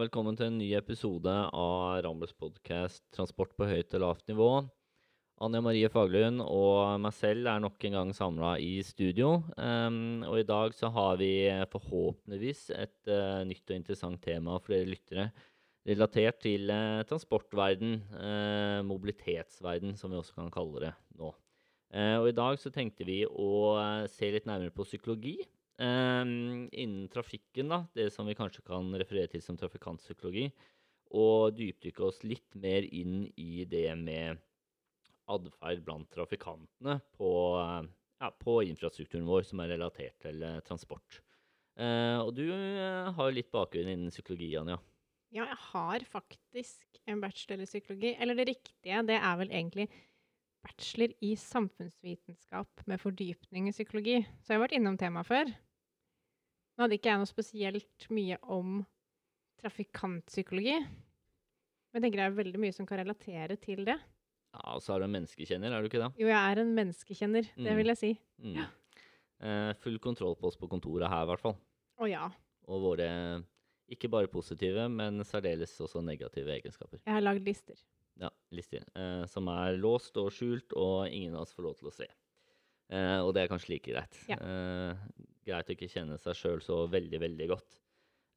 velkommen til en ny episode av Rambles podkast 'Transport på høyt og lavt nivå'. Anja Marie Faglund og meg selv er nok en gang samla i studio. Um, og i dag så har vi forhåpentligvis et uh, nytt og interessant tema for dere lyttere relatert til uh, transportverden, uh, mobilitetsverden, som vi også kan kalle det nå. og i dag så tenkte vi å se litt nærmere på psykologi. Um, innen trafikken, da, det som vi kanskje kan referere til som trafikantpsykologi, og dypdykke oss litt mer inn i det med atferd blant trafikantene på, ja, på, infrastrukturen vår som er relatert til uh, transport. Uh, og du uh, har litt bakgrunn innen psykologi, Anja. Ja, jeg har faktisk en bachelor i psykologi. Eller det riktige, det er vel egentlig bachelor i samfunnsvitenskap med fordypning i psykologi. Så jeg har vært innom temaet før. Nå hadde ikke jeg noe spesielt mye om trafikantpsykologi. Men jeg tenker det er veldig mye som kan relatere til det. Ja, Og så er du en menneskekjenner, er du ikke det? Jo, jeg er en menneskekjenner. Det vil jeg si. Mm. Ja. Eh, full kontroll på oss på kontoret her, i hvert fall. Å ja. Og våre ikke bare positive, men særdeles også negative egenskaper. Jeg har lagd lister. Ja, lister. Eh, som er låst og skjult, og ingen av oss får lov til å se. Uh, og det er kanskje like greit. Ja. Greit å ikke kjenne seg sjøl så veldig, veldig godt.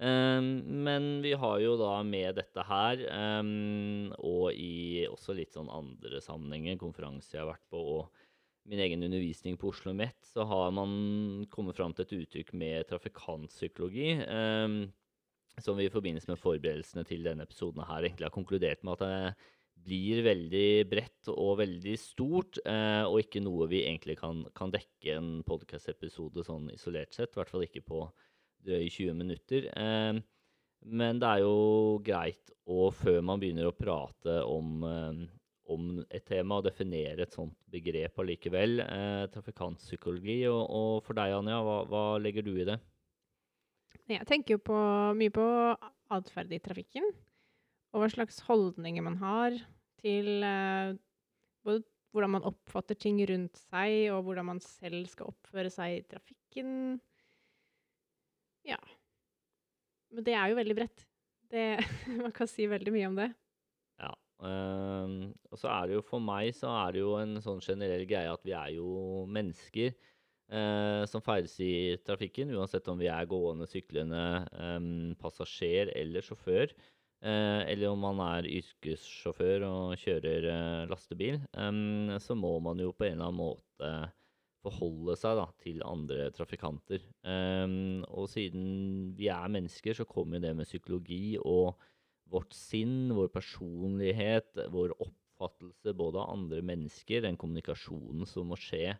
Um, men vi har jo da med dette her, um, og i også litt sånn andre sammenhenger, konferanser jeg har vært på, og min egen undervisning på Oslo Met, så har man kommet fram til et uttrykk med trafikantpsykologi. Um, som vi i forbindelse med forberedelsene til denne episoden her egentlig har konkludert med at det blir veldig bredt og veldig stort, eh, og ikke noe vi egentlig kan, kan dekke en podkast-episode sånn isolert sett. I hvert fall ikke på drøye 20 minutter. Eh, men det er jo greit å, før man begynner å prate om, eh, om et tema, og definere et sånt begrep allikevel. Eh, trafikantpsykologi. Og, og, for deg, Anja, hva, hva legger du i det? Jeg tenker jo mye på atferd i trafikken og hva slags holdninger man har til uh, både hvordan man oppfatter ting rundt seg, og hvordan man selv skal oppføre seg i trafikken. Ja. Men det er jo veldig bredt. Det, man kan si veldig mye om det. Ja. Um, og så er det jo for meg så er det jo en sånn generell greie at vi er jo mennesker. Uh, som ferdes i trafikken, uansett om vi er gående, syklende, um, passasjer eller sjåfør. Eh, eller om man er yrkessjåfør og kjører eh, lastebil, så må man jo på en eller annen måte forholde seg da, til andre trafikanter. og siden vi er mennesker, så kommer det med psykologi og vårt sinn, vår personlighet, vår oppfattelse både av andre mennesker, den kommunikasjonen som må skje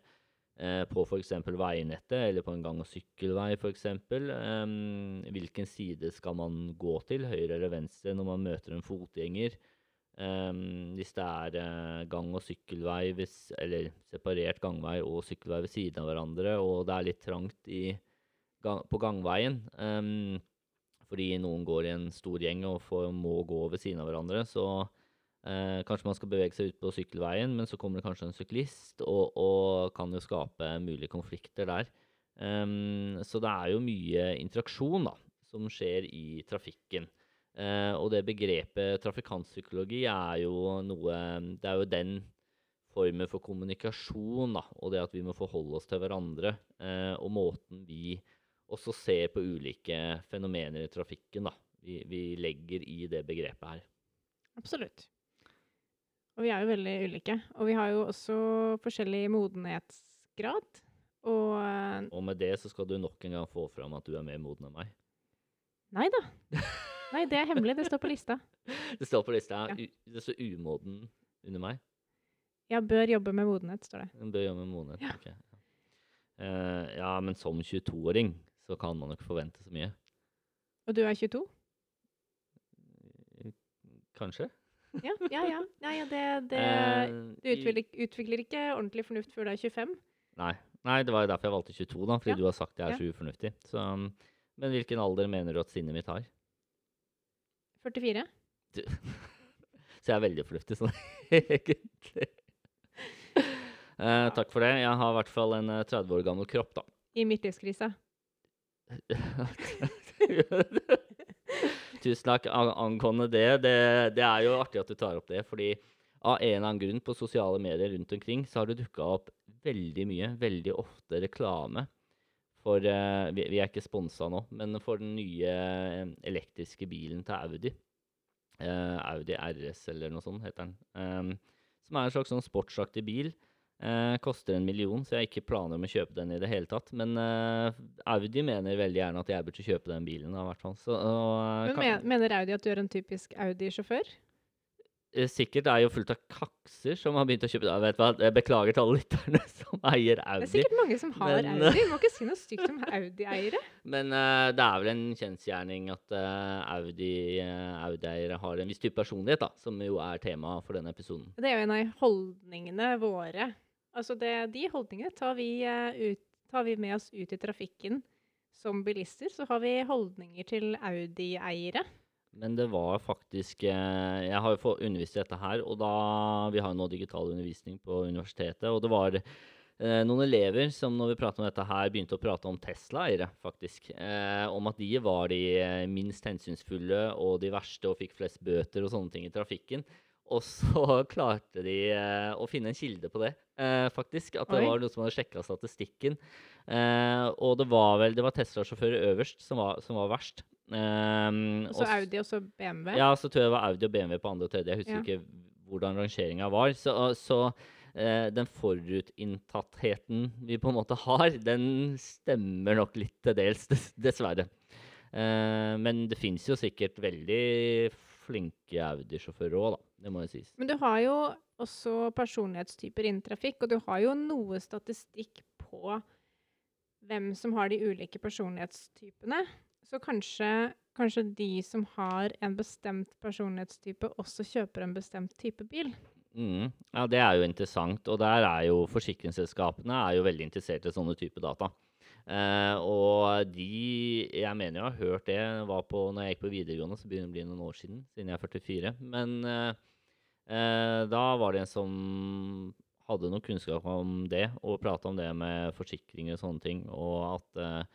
på f.eks. veinettet eller på en gang- og sykkelvei f.eks. Um, hvilken side skal man gå til, høyre eller venstre, når man møter en fotgjenger? Hvis det er uh, gang- og sykkelvei, eller separert gangvei og sykkelvei ved siden av hverandre, og det er litt trangt i, på gangveien fordi noen går i en stor gjeng og får, må gå ved siden av hverandre, så Eh, kanskje man skal bevege seg ut på sykkelveien, men så kommer det kanskje en syklist, og, og kan jo skape mulige konflikter der. Um, så det er jo mye interaksjon da, som skjer i trafikken. Uh, og det begrepet trafikantpsykologi er jo noe Det er jo den formen for kommunikasjon, da, og det at vi må forholde oss til hverandre, uh, og måten vi også ser på ulike fenomener i trafikken, da. Vi, vi legger i det begrepet her. Absolutt. Og vi er jo veldig ulike. Og vi har jo også forskjellig modenhetsgrad. Og, eh, og med det så skal du nok en gang få fram at du er mer moden enn meg. Nei da. Nei, det er hemmelig. Det står på lista. Det står på lista. Ja. Det står umoden under meg. Ja, bør jobbe med modenhet, står det. Bør jobbe med modenhet, ja. ok. Uh, ja, men som 22-åring så kan man jo ikke forvente så mye. Og du er 22? Kanskje. Ja, ja, ja. ja det, det, eh, du utvikler, utvikler, ikke ordentlig fornuft før du er 25? Nei. Nei, det var derfor jeg valgte 22, da, fordi ja. du har sagt jeg er så ufornuftig. Så, men hvilken alder mener du at sinnet mitt har? 44. Du, så jeg er veldig fornuftig sånn egentlig. Eh, takk for det. Jeg har i hvert fall en 30 eh, år gammel kropp, da. I midtlivskrisa? tusen takk angående det. det. Det er jo artig at du tar opp det, fordi av en eller annen grunn på sosiale medier rundt omkring så har det dukka opp veldig mye, veldig ofte reklame for eh, vi, vi er ikke sponsa nå, men for den nye eh, elektriske bilen til Audi. Eh, Audi RS eller noe sånt heter den. Som er en slags sånn sportsaktig bil. Eh, koster en million, så jeg har ikke planer om å kjøpe den i det hele tatt. Men eh, Audi mener veldig gjerne at jeg burde kjøpe den bilen. da, hvert fall. Så, og, eh, Men kan- mener Audi at du er en typisk Audi-sjåfør? eh, sikkert er jo fullt av kakser som har begynt å kjøpe det. Vet hva, Jeg beklager til alle lytterne som eier Audi. Det er sikkert mange som har Men- Audi. Du må ikke si noe stygt om Audi-eiere. Men eh, det er vel en kjensgjerning at Audi-eiere har en viss type personlighet, da, som jo er tema for denne episoden. Det er jo en av holdningene våre. Altså det, de holdningene tar vi, eh, ut, tar vi med oss ut i trafikken som bilister. Så har vi holdninger til Audi-eiere. Men det var faktisk eh, Jeg har jo fått undervist i dette her, og da Vi har jo nå digital undervisning på universitetet, og det var eh, noen elever som når vi pratet om dette her, begynte å prate om Tesla-eiere, faktisk. Eh, om at de var de minst hensynsfulle og de verste og fikk flest bøter og sånne ting i trafikken. Og så klarte de eh, å finne en kilde på det, eh, faktisk. At det Oi. var noe som hadde sjekka statistikken. Eh, og det var vel det var Tesla-sjåfører øverst som var, som var verst. Um, Og så Audi og så BMW. ja, så tror jeg det var Audi og BMW på andre og tredje. Jeg husker Ja. ikke hvordan rangeringa var. Så, så den forutinntattheten vi på en måte har, den stemmer nok litt til dels, dessverre. Men det fins jo sikkert veldig flinke Audi-sjåfører òg, da. Det må jo sies. Men du har jo også personlighetstyper innen trafikk, og du har jo noe statistikk på hvem som har de ulike personlighetstypene. Så kanskje, kanskje de som har en bestemt personlighetstype, også kjøper en bestemt type bil. Mm. Ja, det er jo interessant. Og der er jo forsikringsselskapene er jo veldig interessert i sånne type data. Eh, og de Jeg mener jeg har hørt det var på når jeg gikk på videregående, så begynner det å bli noen år siden, siden jeg er 44. Men eh, da var det en som hadde noe kunnskap om det, og prata om det med forsikringer og sånne ting, og at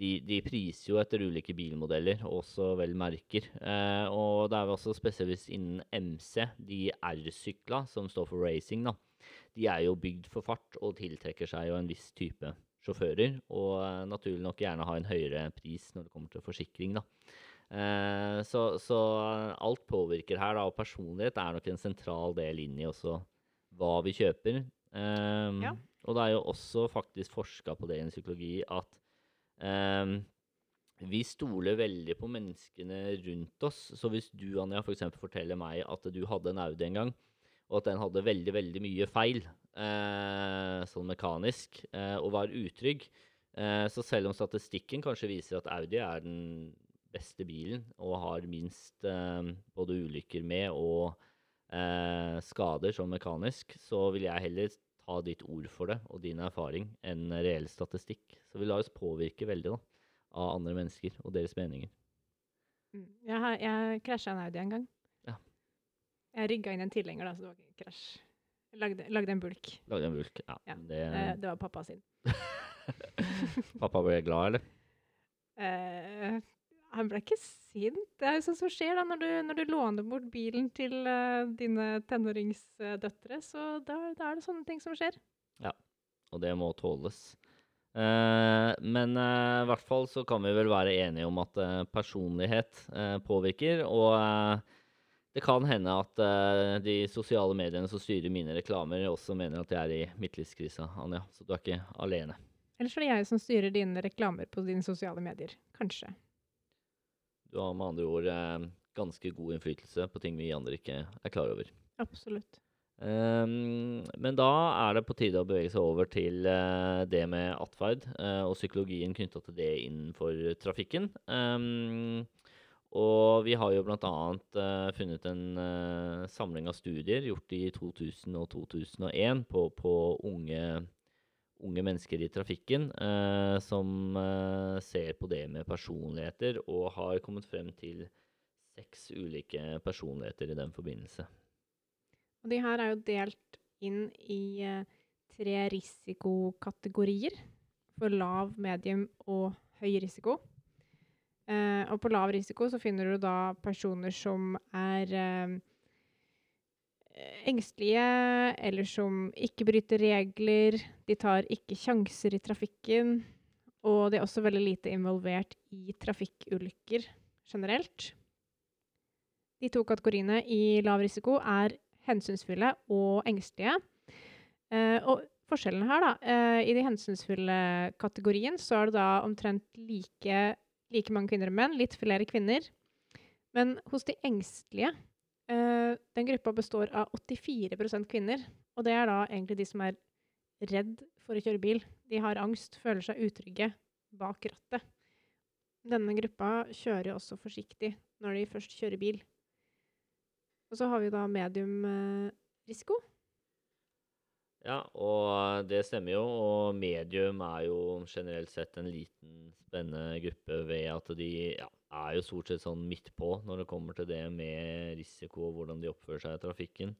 de, de priser jo etter ulike bilmodeller, også vel merker. Og det er vel også spesielt innen MC, de R-sykla, som står for racing, da. De er jo bygd for fart og tiltrekker seg jo en viss type sjåfører, og eh, naturlig nok gjerne ha en høyere pris når det kommer til forsikring, da. Eh, så, så alt påvirker her, da, og personlighet er nok en sentral del inn i også hva vi kjøper. Eh, Ja. Og det er jo også faktisk forska på det i psykologi at Ehm, vi stoler veldig på menneskene rundt oss. Så hvis du, Anja, for eksempel forteller meg at du hadde en Audi en gang, og at den hadde veldig, veldig mye feil, eh, sånn mekanisk, eh, og var utrygg, eh, så selv om statistikken kanskje viser at Audi er den beste bilen, og har minst eh, både ulykker med og eh, skader som mekanisk, så vil jeg heller ta ditt ord for det og din erfaring enn reell statistikk. Så vi lar oss påvirke veldig da, av andre mennesker og deres meninger. Mm. Jeg, har- jeg krasja en Audi en gang. Ja. Jeg rygga inn en tilhenger, da, så det var ikke krasj. Lagde, lagde en bulk. Lagde en bulk. Ja, Ja, Det, Eh, det var pappa sin. pappa ble glad, eller? Eh, han ble ikke sint. Det er jo sånn som skjer da, når du, når du låner bort bilen til uh, dine tenåringsdøtre. Så da, da er det sånne ting som skjer. Ja, Og det må tåles. Uh, men i hvert fall så kan vi vel være enige om at personlighet påvirker. Og det kan hende at uh, de sosiale mediene som styrer mine reklamer, også mener at jeg er i midtlivskrisa, Anja. Så du er ikke alene. Eller så er det jeg som styrer dine reklamer på dine sosiale medier. Kanskje. Du har med andre ord uh, ganske god innflytelse på ting vi andre ikke er klar over. Absolutt. Um, men da er det på tide å bevege seg over til uh, det med atferd og psykologien knytta til det innenfor trafikken. Ehm, og vi har jo bl.a. Uh, funnet en uh, samling av studier gjort i 2000 og 2001 på, på unge, unge mennesker i trafikken, uh, som uh, ser på det med personligheter, og har kommet frem til seks ulike personligheter i den forbindelse. Og de her er jo delt inn i eh, tre risikokategorier. For lav, medium og høy risiko. Eh, og på lav risiko så finner du da personer som er eh, engstelige, eller som ikke bryter regler. De tar ikke sjanser i trafikken. Og de er også veldig lite involvert i trafikkulykker generelt. De to kategoriene i lav risiko er hensynsfulle og engstelige. Eh, og forskjellen her, da eh, I de hensynsfulle kategorien så er det da omtrent like, like mange kvinner og menn. Litt flere kvinner. Men hos de engstelige uh, Den gruppa består av 84% kvinner. Og det er da egentlig de som er redd for å kjøre bil. De har angst, føler seg utrygge bak rattet. Denne gruppa kjører også forsiktig når de først kjører bil. Og så har vi da medium eh, risiko. Ja, og det stemmer jo. Og medium er jo generelt sett en liten, spennende gruppe ved at de ja, er jo stort sett sånn midt på når det kommer til det med risiko og hvordan de oppfører seg i trafikken.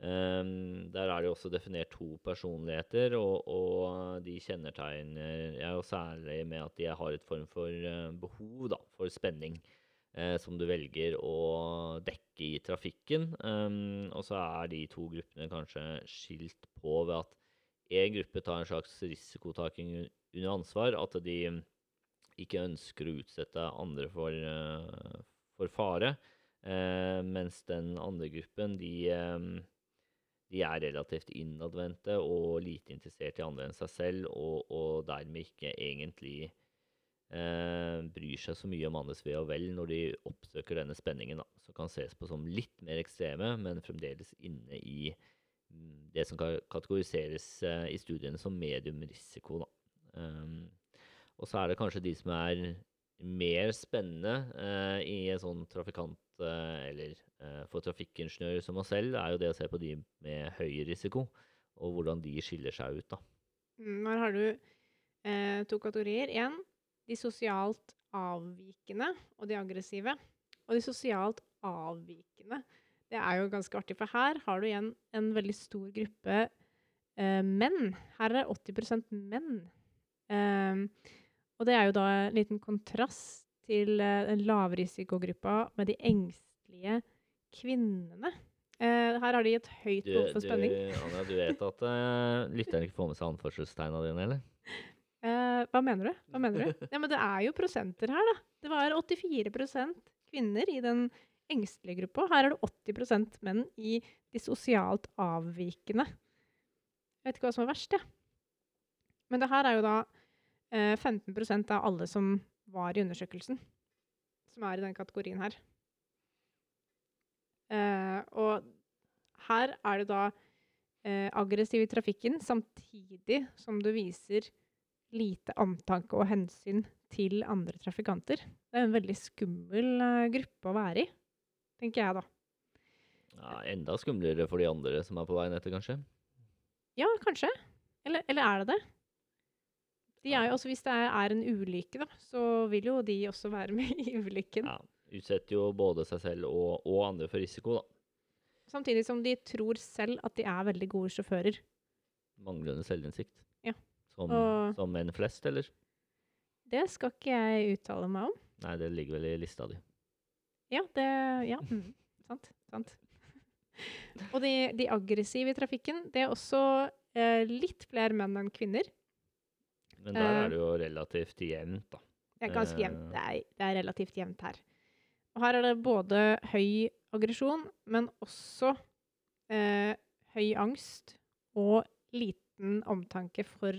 Um, der er det jo også definert to personligheter, og, og de kjennetegner jeg jo særlig med at de har et form for uh, behov da, for spenning eh, som du velger å dekke i trafikken. Um, og så er de to gruppene kanskje skilt på ved at én gruppe tar en slags risikotaking under ansvar. At de ikke ønsker å utsette andre for, uh, for fare. Uh, mens den andre gruppen, de, de er relativt innadvendte og lite interessert i andre enn seg selv, og, og dermed ikke egentlig eh, bryr seg så mye om andres ve og vel når de oppsøker denne spenningen, da, som kan ses på som litt mer ekstreme, men fremdeles inne i mm, det som kan kategoriseres eh, i studiene som mediumrisiko. risiko. og så er det kanskje de som er mer spennende eh, i en sånn trafikant, eh, eller eh, for trafikkingeniører som oss selv, er jo det å se på de med høy risiko, og hvordan de skiller seg ut. da. Mm, her har du eh, to kategorier. Én de sosialt avvikende og de aggressive. Og de sosialt avvikende, det er jo ganske artig, for her har du igjen en veldig stor gruppe eh, menn. Her er det 80 menn. Eh, og det er jo da en liten kontrast til eh, den lavrisikogruppa med de engstelige kvinnene. Uh, her har de et høyt behov for spenning. Du, Anja, du vet at uh, lytteren ikke får med seg anførselstegna dine, eller? Eh, hva mener du? Hva mener du? Ja, men det er jo prosenter her, da. Det var 84% kvinner i den engstelige gruppa. Her er det 80% menn i de sosialt avvikende. Jeg vet ikke hva som er verst, jeg. Ja. Men det her er jo da eh, 15% av alle som var i undersøkelsen, som er i den kategorien her. Eh, og her er det da eh, aggressiv i trafikken, samtidig som du viser lite omtanke og hensyn til andre trafikanter. Det er en veldig skummel uh, gruppe å være i, tenker jeg da. Ja, Enda skumlere for de andre som er på veien etter, kanskje? Ja, kanskje. Eller, eller er det det? De er jo også, Hvis det er, en ulykke, da, så vil jo de også være med i ulykken. Ja, Utsetter jo både seg selv og, og andre for risiko, da. Samtidig som de tror selv at de er veldig gode sjåfører. Manglende selvinnsikt. Som, Og- som menn flest, eller? Det skal ikke jeg uttale meg om. Nei, det ligger vel i lista di. Ja, det Ja, mm, sant. Sant. Og de, de aggressive i trafikken, det er også eh, litt flere menn enn kvinner. Men der Eh. er det jo relativt jevnt, da. Det er ganske Eh. jevnt. Det er, det er relativt jevnt her. Og her er det både høy aggresjon, men også eh, høy angst og liten omtanke for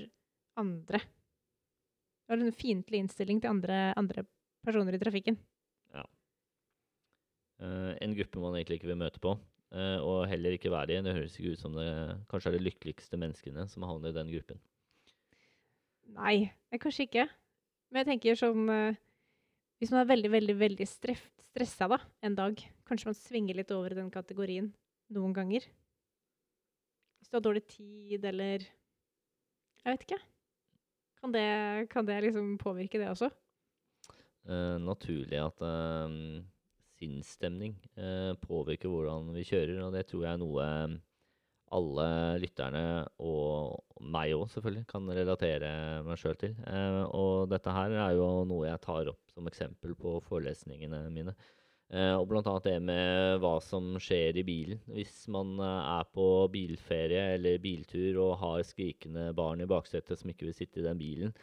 andre. Det har en fiendtlig innstilling til andre, andre personer i trafikken. Eh, en gruppe man egentlig ikke vil møte på, uh, og heller ikke være i. Det høres ikke ut som det kanskje er de lykkeligste menneskene som havner i den gruppen. Nei, det kanskje ikke. Men jeg tenker sånn uh, Hvis man er veldig, veldig, veldig streff, stressa da, en dag, kanskje man svinger litt over i den kategorien noen ganger. Hvis du har dårlig tid, eller Jeg vet ikke. Kan det, kan det liksom påvirke det også? Uh, naturlig at uh, sinnsstemning uh, påvirker hvordan vi kjører, og det tror jeg er noe alle lytterne, og meg òg selvfølgelig, kan relatere meg sjøl til. Og dette her er jo noe jeg tar opp som eksempel på forelesningene mine. Eh, og blant annet det med hva som skjer i bilen. Hvis man eh, er på bilferie eller biltur og har skrikende barn i baksetet som ikke vil sitte i den bilen,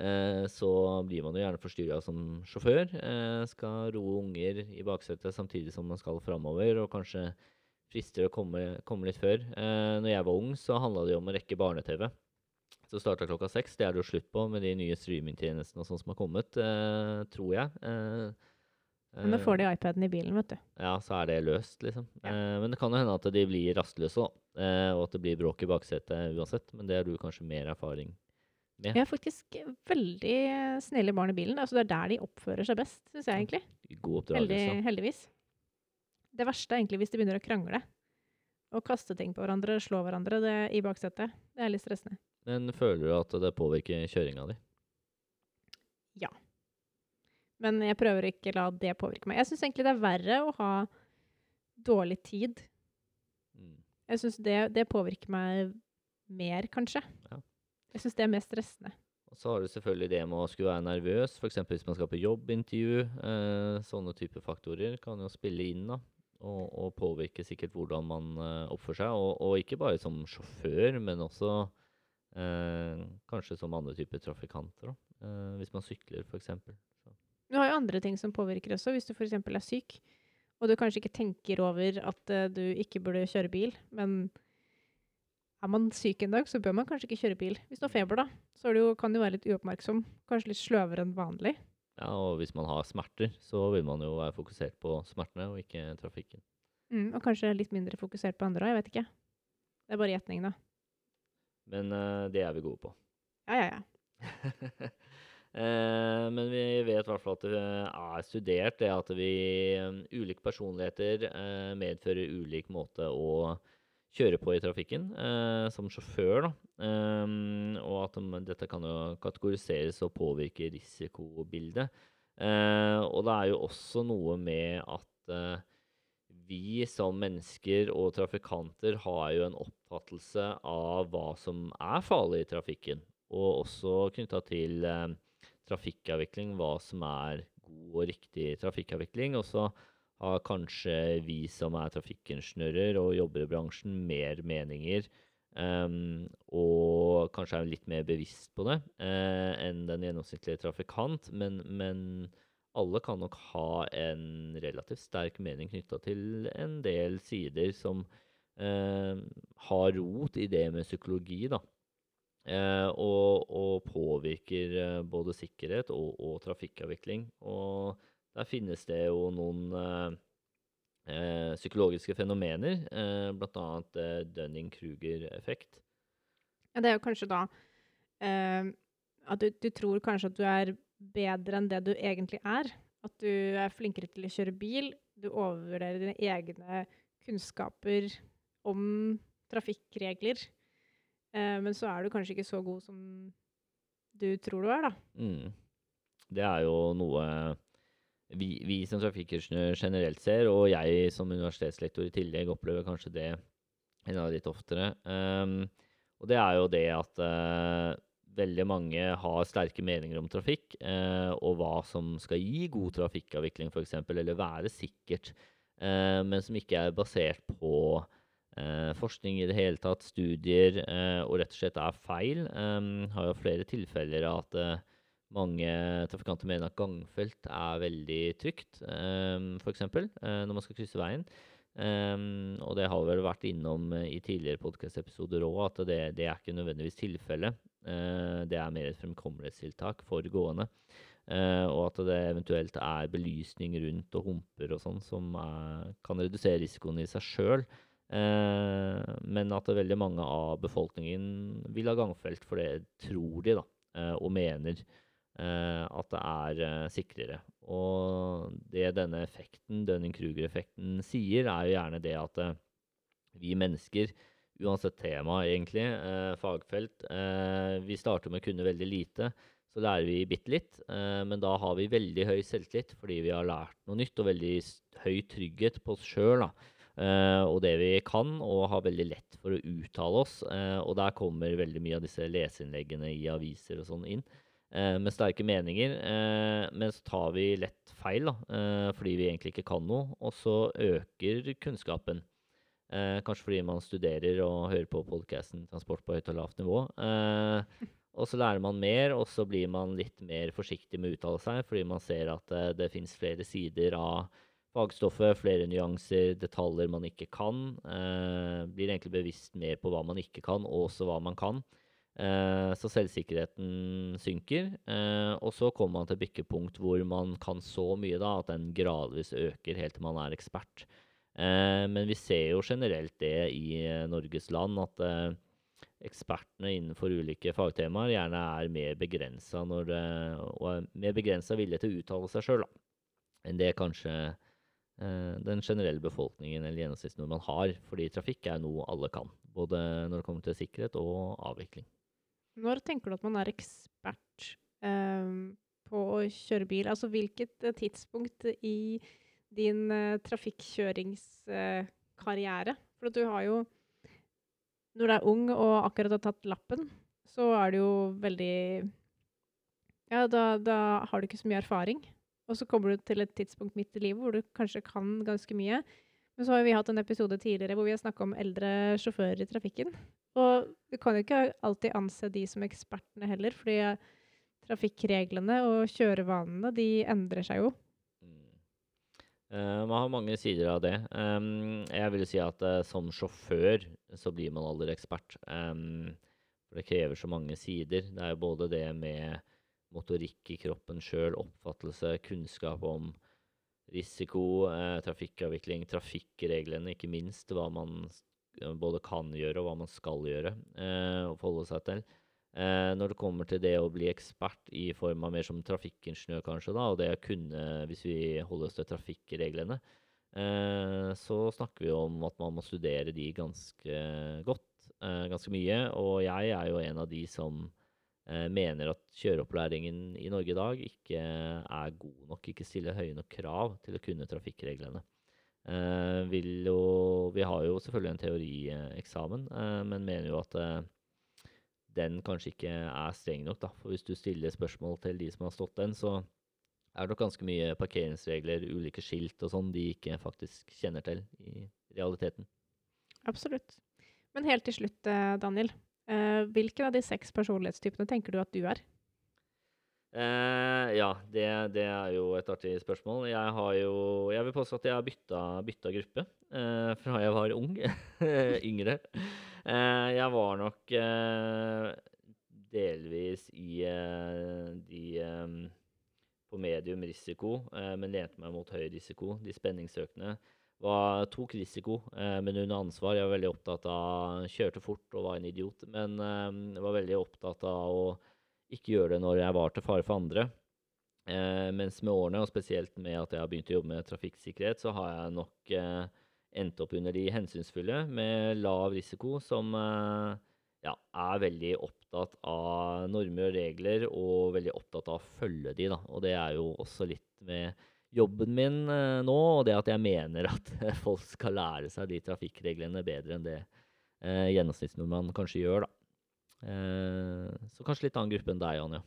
eh, så blir man jo gjerne forstyrra som sjåfør. Skal roe unger i baksetet samtidig som man skal framover, og kanskje frister å komme, komme litt før. Når jeg var ung, så handla det jo om å rekke barne-TV. Så starta klokka seks. Det er det jo slutt på med de nye streamingtjenestene og som har kommet, tror jeg. Eh, Men eh, får de iPaden i bilen, vet du. ja, så er det løst, liksom. Ja. Eh, men det kan jo hende at de blir rastløse, da. Eh, og at det blir bråk i baksetet uansett. Men det har du kanskje mer erfaring med. Vi har faktisk veldig snille barn i bilen. Altså, det er der de oppfører seg best, syns jeg egentlig. God Heldig, oppdragelse. heldigvis. Det verste er egentlig hvis de begynner å krangle. Og kaste ting på hverandre, slå hverandre det, i baksetet. Det er litt stressende. Men føler du at det påvirker kjøringa di? Men jeg prøver å ikke la det påvirke meg. Jeg syns egentlig det er verre å ha dårlig tid. Mm. Jeg syns det, det påvirker meg mer, kanskje. Ja. Jeg syns det er mer stressende. Og så har du selvfølgelig det med å skulle være nervøs, f.eks. hvis man skal på jobbintervju. Eh, sånne type faktorer kan jo spille inn, da. Og, og påvirke sikkert hvordan man eh, oppfører seg. Og, og ikke bare som sjåfør, men også eh, kanskje som andre typer trafikanter. Da. Eh, hvis man sykler, f.eks. Du har jo andre ting som påvirker også, hvis du f.eks. er syk, og du kanskje ikke tenker over at uh, du ikke burde kjøre bil, men er man syk en dag, så bør man kanskje ikke kjøre bil. Hvis du har feber, da, så jo, kan du være litt uoppmerksom, kanskje litt sløvere enn vanlig. Ja, og hvis man har smerter, så vil man jo være fokusert på smertene og ikke trafikken. Mm, og kanskje litt mindre fokusert på andre òg, jeg vet ikke. Det er bare gjetning, da. Men uh, det er vi gode på. Ja, ja, ja. Eh, men vi vet i hvert fall at det er studert det at vi um, ulike personligheter eh, medfører ulik måte å kjøre på i trafikken eh, som sjåfør. Da. Og at dette kan jo kategoriseres og påvirke risikobildet. Eh, og det er jo også noe med at eh, vi som mennesker og trafikanter har jo en oppfattelse av hva som er farlig i trafikken. Og også knytta til eh, trafikkavvikling, hva som er god og riktig trafikkavvikling. Og så har kanskje vi som er trafikkingeniører og jobber i bransjen, mer meninger. Um, og kanskje er litt mer bevisst på det uh, enn den gjennomsnittlige trafikant. Men, men alle kan nok ha en relativt sterk mening knytta til en del sider som uh, har rot i det med psykologi, da. Eh, og, og påvirker eh, både sikkerhet og, og trafikkavvikling. Og der finnes det jo noen eh, eh, psykologiske fenomener, eh, bl.a. Eh, Dunning-Kruger-effekt. Ja, det er jo kanskje da eh, at du, du tror kanskje at du er bedre enn det du egentlig er. At du er flinkere til å kjøre bil. Du overvurderer dine egne kunnskaper om trafikkregler. Eh, men så er du kanskje ikke så god som du tror du er, da. Mm. Det er jo noe vi, vi som trafikkingeniør generelt ser, og jeg som universitetslektor i tillegg opplever kanskje det enda litt oftere. Um, og det er jo det at uh, veldig mange har sterke meninger om trafikk, uh, og hva som skal gi god trafikkavvikling, f.eks., eller være sikkert, uh, men som ikke er basert på forskning i det hele tatt, studier, eh, og rett og slett er feil. Har jo flere tilfeller av at eh, mange trafikanter mener at gangfelt er veldig trygt, um, f.eks. Når man skal krysse veien. Og det har vi vel vært innom eh, i tidligere podkast-episoder òg, at det, det er ikke nødvendigvis tilfellet. Eh, det er mer et fremkommelighetstiltak for gående. Uh, og at det eventuelt er belysning rundt og humper og sånn som er, kan redusere risikoen i seg sjøl. Men at veldig mange av befolkningen vil ha gangfelt, for det tror de, da, eh, og mener eh, at det er eh, sikrere. Og det denne effekten, Dunning-Kruger-effekten, sier, er jo gjerne det at eh, vi mennesker, uansett tema egentlig, eh, fagfelt, eh, vi starter med å kunne veldig lite. Så lærer vi bitte litt, eh, men da har vi veldig høy selvtillit fordi vi har lært noe nytt og veldig høy trygghet på oss sjøl. Eh, og det vi kan, og har veldig lett for å uttale oss. Uh, og der kommer veldig mye av disse leseinnleggene i aviser og sånn inn. Uh, med sterke meninger. Men så tar vi lett feil, da, fordi vi egentlig ikke kan noe. Og så øker kunnskapen. Kanskje fordi man studerer og hører på podkasten 'Transport på høyt og lavt nivå'. Og så lærer man mer, og så blir man litt mer forsiktig med å uttale seg, fordi man ser at det fins flere sider av fagstoffet, flere nyanser, detaljer man ikke kan. Eh, blir egentlig bevisst mer på hva man ikke kan, og også hva man kan. Eh, så selvsikkerheten synker. Eh, og så kommer man til bykkepunkt hvor man kan så mye da, at den gradvis øker helt til man er ekspert. Eh, men vi ser jo generelt det i eh, Norges land, at eh, ekspertene innenfor ulike fagtemaer gjerne er mer begrensa og er mer begrensa vilje til å uttale seg sjøl enn det kanskje den generelle befolkningen eller gjennomsnittsnordmann har. Fordi trafikk er noe alle kan, både når det kommer til sikkerhet og avvikling. Når tenker du at man er ekspert eh, på å kjøre bil? Altså hvilket eh, tidspunkt i din eh, trafikkjøringskarriere? For at du har jo Når du er ung og akkurat har tatt lappen, så er du jo veldig Ja, da, da har du ikke så mye erfaring. Og så kommer du til et tidspunkt midt i livet hvor du kanskje kan ganske mye. Men så har vi hatt en episode tidligere hvor vi har snakka om eldre sjåfører i trafikken. Og du kan jo ikke alltid anse de som ekspertene heller, fordi trafikkreglene og kjørevanene de endrer seg jo. Uh, man har mange sider av det. Jeg vil si at uh, som sjåfør så blir man aldri ekspert. For det krever så mange sider. Det er jo både det med motorikk i kroppen sjøl, oppfattelse, kunnskap om risiko, eh, trafikkavvikling, trafikkreglene, ikke minst hva man både kan gjøre og hva man skal gjøre og forholde seg til. Eh, når det kommer til det å bli ekspert i form av mer som trafikkingeniør, kanskje, da, og det å kunne, hvis vi holder oss til trafikkreglene, eh, så snakker vi om at man må studere de ganske godt, eh, ganske mye. Og jeg er jo en av de som eh, mener at kjøreopplæringen i Norge i dag ikke er god nok, ikke stiller høye nok krav til å kunne trafikkreglene. Eh, jo, vi har jo selvfølgelig en teorieksamen, eh, men mener jo at den kanskje ikke er streng nok. da. For hvis du stiller spørsmål til de som har stått den, så er det nok ganske mye parkeringsregler, ulike skilt og sånn de ikke faktisk kjenner til i realiteten. Absolutt. Men helt til slutt, eh, Daniel. Eh, hvilken av de seks personlighetstypene tenker du at du er? Uh, ja, det, det, er jo et artig spørsmål. Jeg har jo Jeg vil påstå at jeg har bytta, bytta gruppe uh, fra jeg var ung. yngre. Jeg var nok delvis i de på medium risiko, men lente meg mot høy risiko. De spenningssøkende var, tok risiko, men under ansvar. Jeg var veldig opptatt av Kjørte fort og var en idiot, men jeg var veldig opptatt av å ikke gjøre det når jeg var til fare for andre. Eh, mens med årene, og spesielt med at jeg har begynt å jobbe med trafikksikkerhet, så har jeg nok eh, endt opp under de hensynsfulle med lav risiko, som eh, ja, er veldig opptatt av normer og regler, og veldig opptatt av å følge de, da. Og det er jo også litt med jobben min eh, nå, og det at jeg mener at folk skal lære seg de trafikkreglene bedre enn det eh, gjennomsnittsnordmannen kanskje gjør, da. Eh, så kanskje litt annen gruppe enn deg, Anja.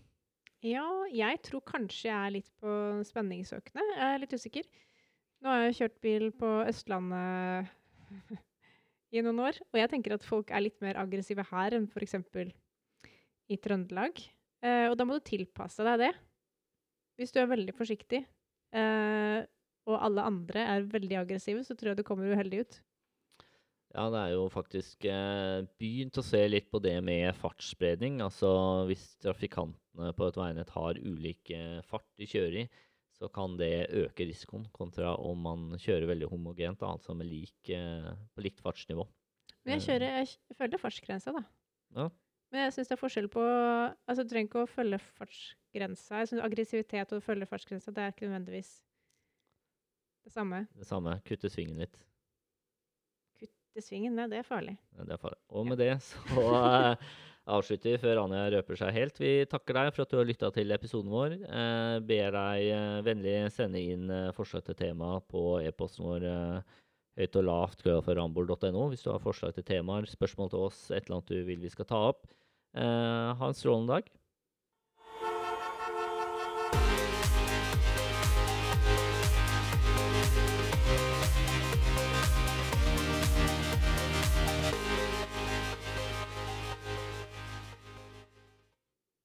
Ja, jeg tror kanskje jeg er litt på spenningssøkende. Jeg er litt usikker. Nå har jeg kjørt bil på Østlandet i noen år, og jeg tenker at folk er litt mer aggressive her enn f.eks. i Trøndelag. Eh, og da må du tilpasse deg det. Hvis du er veldig forsiktig, eh, og alle andre er veldig aggressive, så tror jeg du kommer uheldig ut. Ja, det er jo faktisk eh, begynt å se litt på det med fartsspredning. Altså hvis trafikantene på et veinett har ulik eh, fart de kjører i, så kan det øke risikoen kontra om man kjører veldig homogent, altså med lik, eh, på likt fartsnivå. Men jeg, kjører, jeg, jeg følger fartsgrensa, da. Ja. Men jeg syns det er forskjell på Altså, du trenger ikke å følge fartsgrensa. Jeg synes Aggressivitet og følge fartsgrensa, det er ikke nødvendigvis det samme. Det samme. Kutte svingen litt Kutte svingen, det, det er farlig. Ja, det er farlig. Og med det så uh, avslutter vi før Anja røper seg helt. Vi takker deg for at du har lytta til episoden vår. Uh, ber deg uh, vennlig sende inn forslag til tema på e-posten vår høyt og lavt .no, hvis du har forslag til temaer, spørsmål til oss, et eller annet du vil vi skal ta opp. Eh, ha en strålende dag.